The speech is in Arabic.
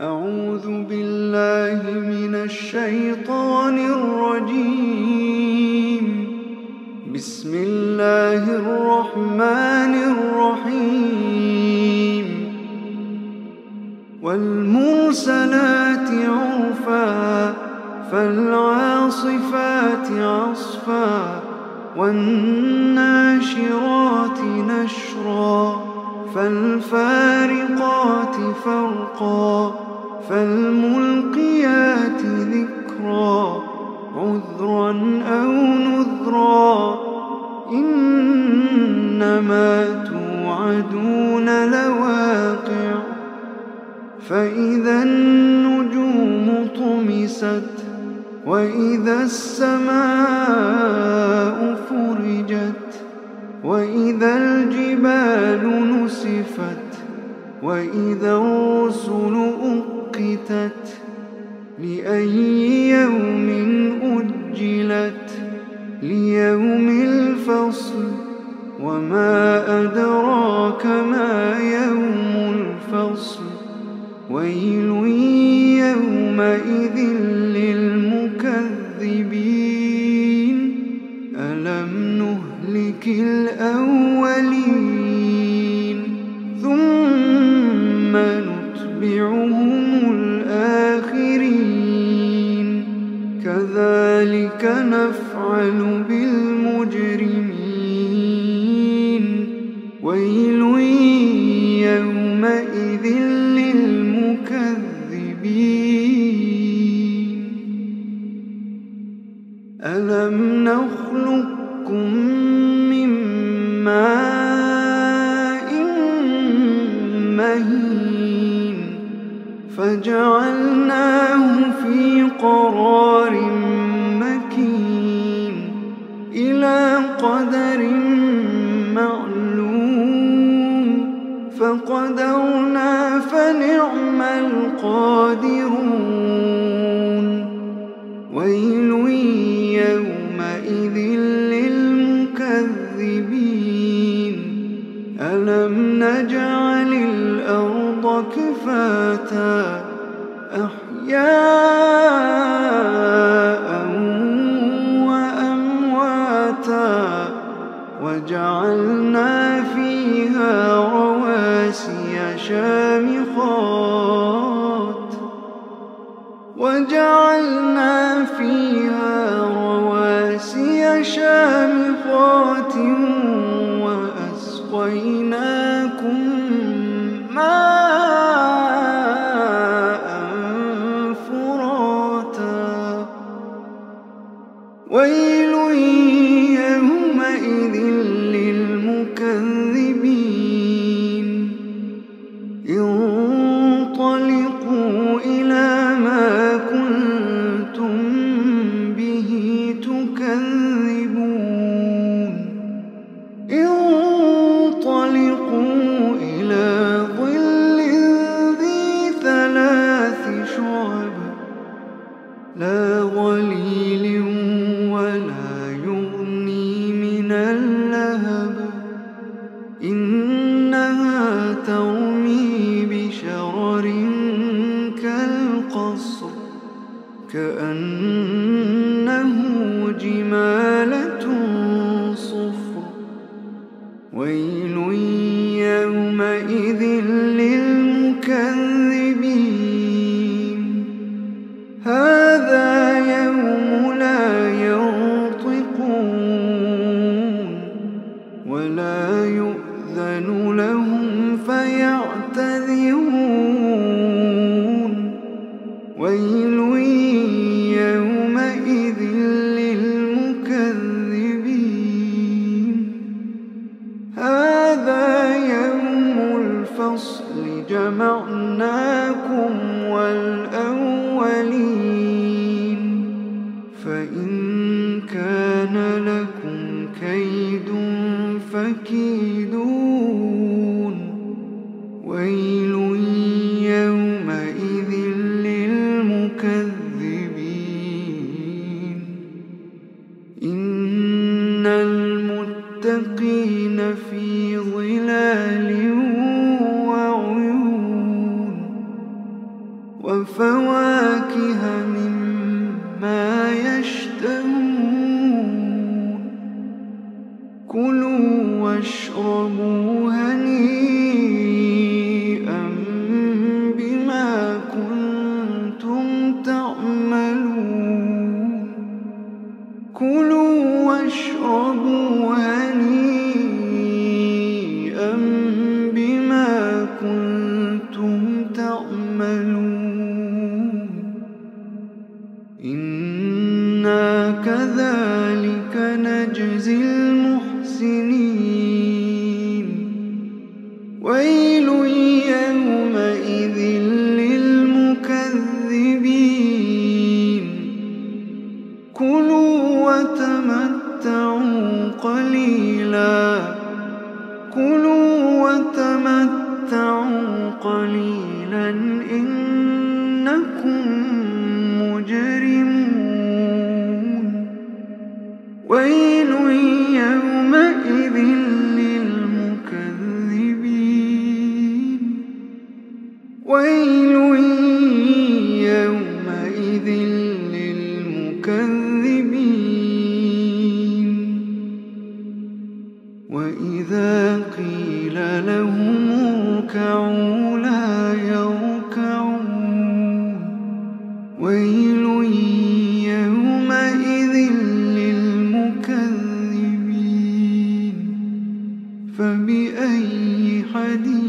أعوذ بالله من الشيطان الرجيم. بسم الله الرحمن الرحيم. والمرسلات عرفا فالعاصفات عصفا والناشرات نشرا. فالفارقات فرقا فالملقيات ذكرا عذرا أو نذرا. إنما توعدون لواقع فإذا النجوم طمست وإذا السماء وإذا الرسل أقتت لأي يوم أجلت ليوم الفصل وما أدراك ما يوم الفصل ويل يومئذ للمكذبين. ألم نهلك الأولين نتبعهم الآخرين. كذلك نفعل بالمجرمين فجعلناه في قرار مكين إلى قدر معلوم فقدرنا فنعم القادرون. ويل يومئذ وجعلنا فيها رواسي شامخات وأسقيناكم من ويل يومئذ للمكذبين. هذا يوم الفصل جمعناكم والأول في ظلال وعيون وفواكه مما يشتهون كلوا واشربوا هنيئا بما كنتم تعملون كلوا واشربوا هنيئا إنا كذلك نجزي المحسنين ويل يومئذ للمكذبين كلوا وتمتعوا قليلا كلوا وتمتعوا قليلا إنكم مجرمون ويل يومئذ للمكذبين. ويل يومئذ للمكذبين. وإذا قيل لهم اركعوا فبأي حديث